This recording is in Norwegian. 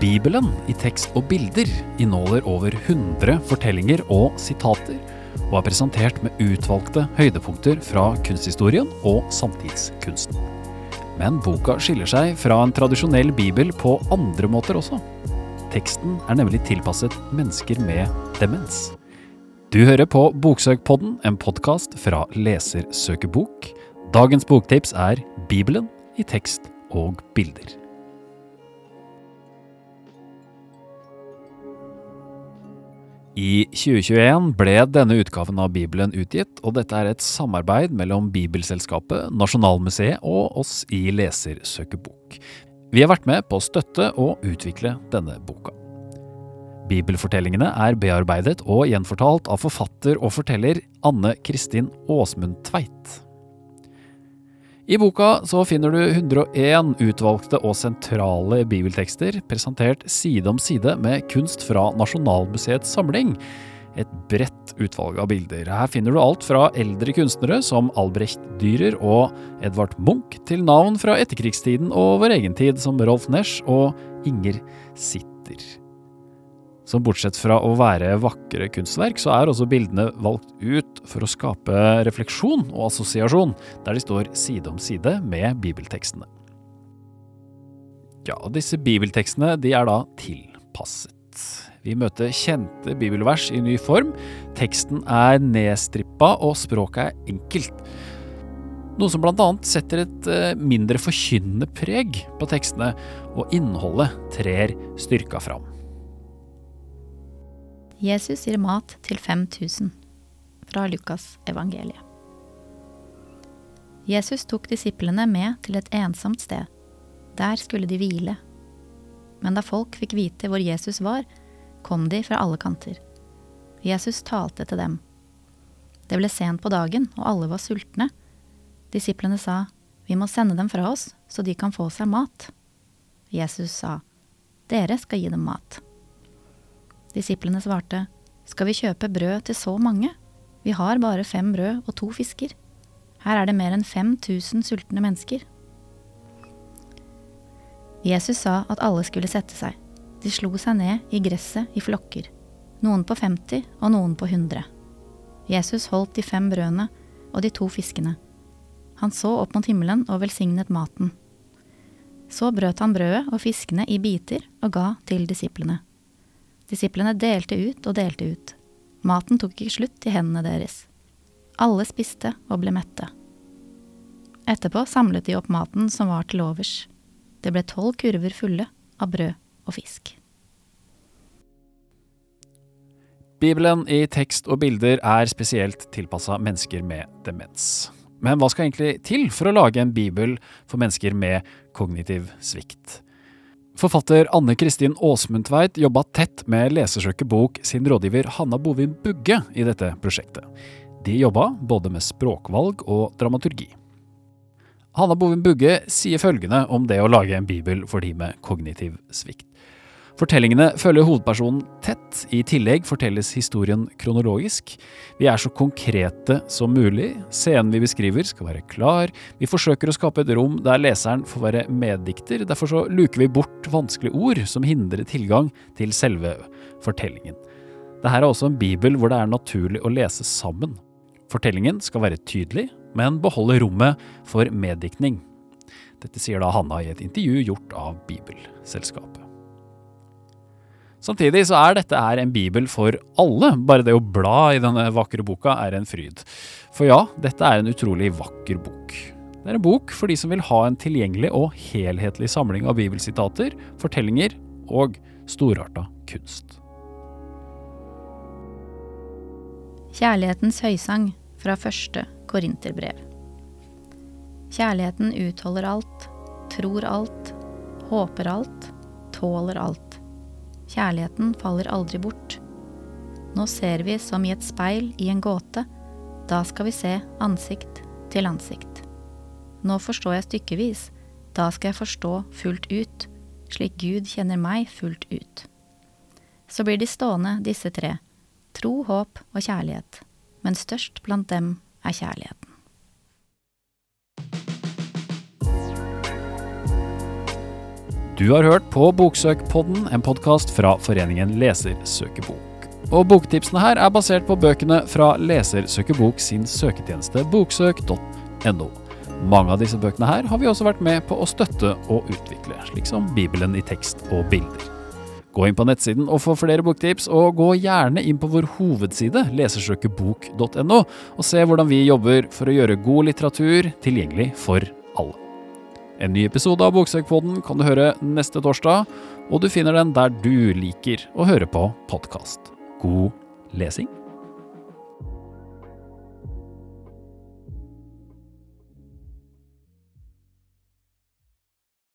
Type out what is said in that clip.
Bibelen i tekst og bilder inneholder over 100 fortellinger og sitater, og er presentert med utvalgte høydepunkter fra kunsthistorien og samtidskunsten. Men boka skiller seg fra en tradisjonell bibel på andre måter også. Teksten er nemlig tilpasset mennesker med demens. Du hører på Boksøkpodden, en podkast fra Lesersøkebok. Dagens boktips er Bibelen i tekst og bilder. I 2021 ble denne utgaven av Bibelen utgitt, og dette er et samarbeid mellom Bibelselskapet, Nasjonalmuseet og oss i Lesersøkebok. Vi har vært med på å støtte og utvikle denne boka. Bibelfortellingene er bearbeidet og gjenfortalt av forfatter og forteller Anne Kristin Åsmund Tveit. I boka så finner du 101 utvalgte og sentrale bibeltekster presentert side om side med kunst fra Nasjonalmuseets samling. Et bredt utvalg av bilder. Her finner du alt fra eldre kunstnere som Albrecht Dürer og Edvard Munch, til navn fra etterkrigstiden og vår egen tid som Rolf Nesch og Inger Sitter. Så bortsett fra å være vakre kunstverk, så er også bildene valgt ut for å skape refleksjon og assosiasjon, der de står side om side med bibeltekstene. Ja, disse bibeltekstene de er da tilpasset. Vi møter kjente bibelvers i ny form, teksten er nedstrippa og språket er enkelt. Noe som annet setter et eh, mindre forkynnende preg på tekstene, og innholdet trer styrka fram. Jesus gir mat til 5000 fra Lukas evangeliet. Jesus tok disiplene med til et ensomt sted. Der skulle de hvile. Men da folk fikk vite hvor Jesus var, kom de fra alle kanter. Jesus talte til dem. Det ble sent på dagen, og alle var sultne. Disiplene sa, Vi må sende dem fra oss, så de kan få seg mat. Jesus sa, Dere skal gi dem mat. Disiplene svarte, Skal vi kjøpe brød til så mange? Vi har bare fem brød og to fisker. Her er det mer enn 5000 sultne mennesker. Jesus sa at alle skulle sette seg. De slo seg ned i gresset i flokker, noen på 50 og noen på 100. Jesus holdt de fem brødene og de to fiskene. Han så opp mot himmelen og velsignet maten. Så brøt han brødet og fiskene i biter og ga til disiplene. Disiplene delte ut og delte ut. Maten tok ikke slutt i hendene deres. Alle spiste og ble mette. Etterpå samlet de opp maten som var til overs. Det ble tolv kurver fulle av brød og fisk. Bibelen i tekst og bilder er spesielt tilpassa mennesker med demens. Men hva skal egentlig til for å lage en bibel for mennesker med kognitiv svikt? Forfatter Anne Kristin Aasmundtveit jobba tett med Lesersøkebok sin rådgiver Hanna Bovin Bugge i dette prosjektet. De jobba både med språkvalg og dramaturgi. Hanna Bovin Bugge sier følgende om det å lage en bibel for de med kognitiv svikt. Fortellingene følger hovedpersonen tett, i tillegg fortelles historien kronologisk. Vi er så konkrete som mulig, scenen vi beskriver skal være klar, vi forsøker å skape et rom der leseren får være meddikter, derfor så luker vi bort vanskelige ord som hindrer tilgang til selve fortellingen. Dette er også en bibel hvor det er naturlig å lese sammen. Fortellingen skal være tydelig, men beholde rommet for meddiktning. Dette sier da Hanna i et intervju gjort av Bibelselskapet. Samtidig så er dette her en bibel for alle. Bare det å bla i denne vakre boka er en fryd. For ja, dette er en utrolig vakker bok. Det er en bok for de som vil ha en tilgjengelig og helhetlig samling av bibelsitater, fortellinger og storarta kunst. Kjærlighetens høysang fra første korinterbrev. Kjærligheten utholder alt, tror alt, håper alt, tåler alt. Kjærligheten faller aldri bort. Nå ser vi som i et speil i en gåte, da skal vi se ansikt til ansikt. Nå forstår jeg stykkevis, da skal jeg forstå fullt ut, slik Gud kjenner meg fullt ut. Så blir de stående, disse tre, tro, håp og kjærlighet, men størst blant dem er kjærligheten. Du har hørt på Boksøkpodden, en podkast fra Foreningen Lesersøkebok. Og boktipsene her er basert på bøkene fra Lesersøkebok sin søketjeneste boksøk.no. Mange av disse bøkene her har vi også vært med på å støtte og utvikle, slik som Bibelen i tekst og bilder. Gå inn på nettsiden og få flere boktips, og gå gjerne inn på vår hovedside, lesersøkebok.no, og se hvordan vi jobber for å gjøre god litteratur tilgjengelig for alle. En ny episode av Boksøkpodden kan du høre neste torsdag, og du finner den der du liker å høre på podkast. God lesing!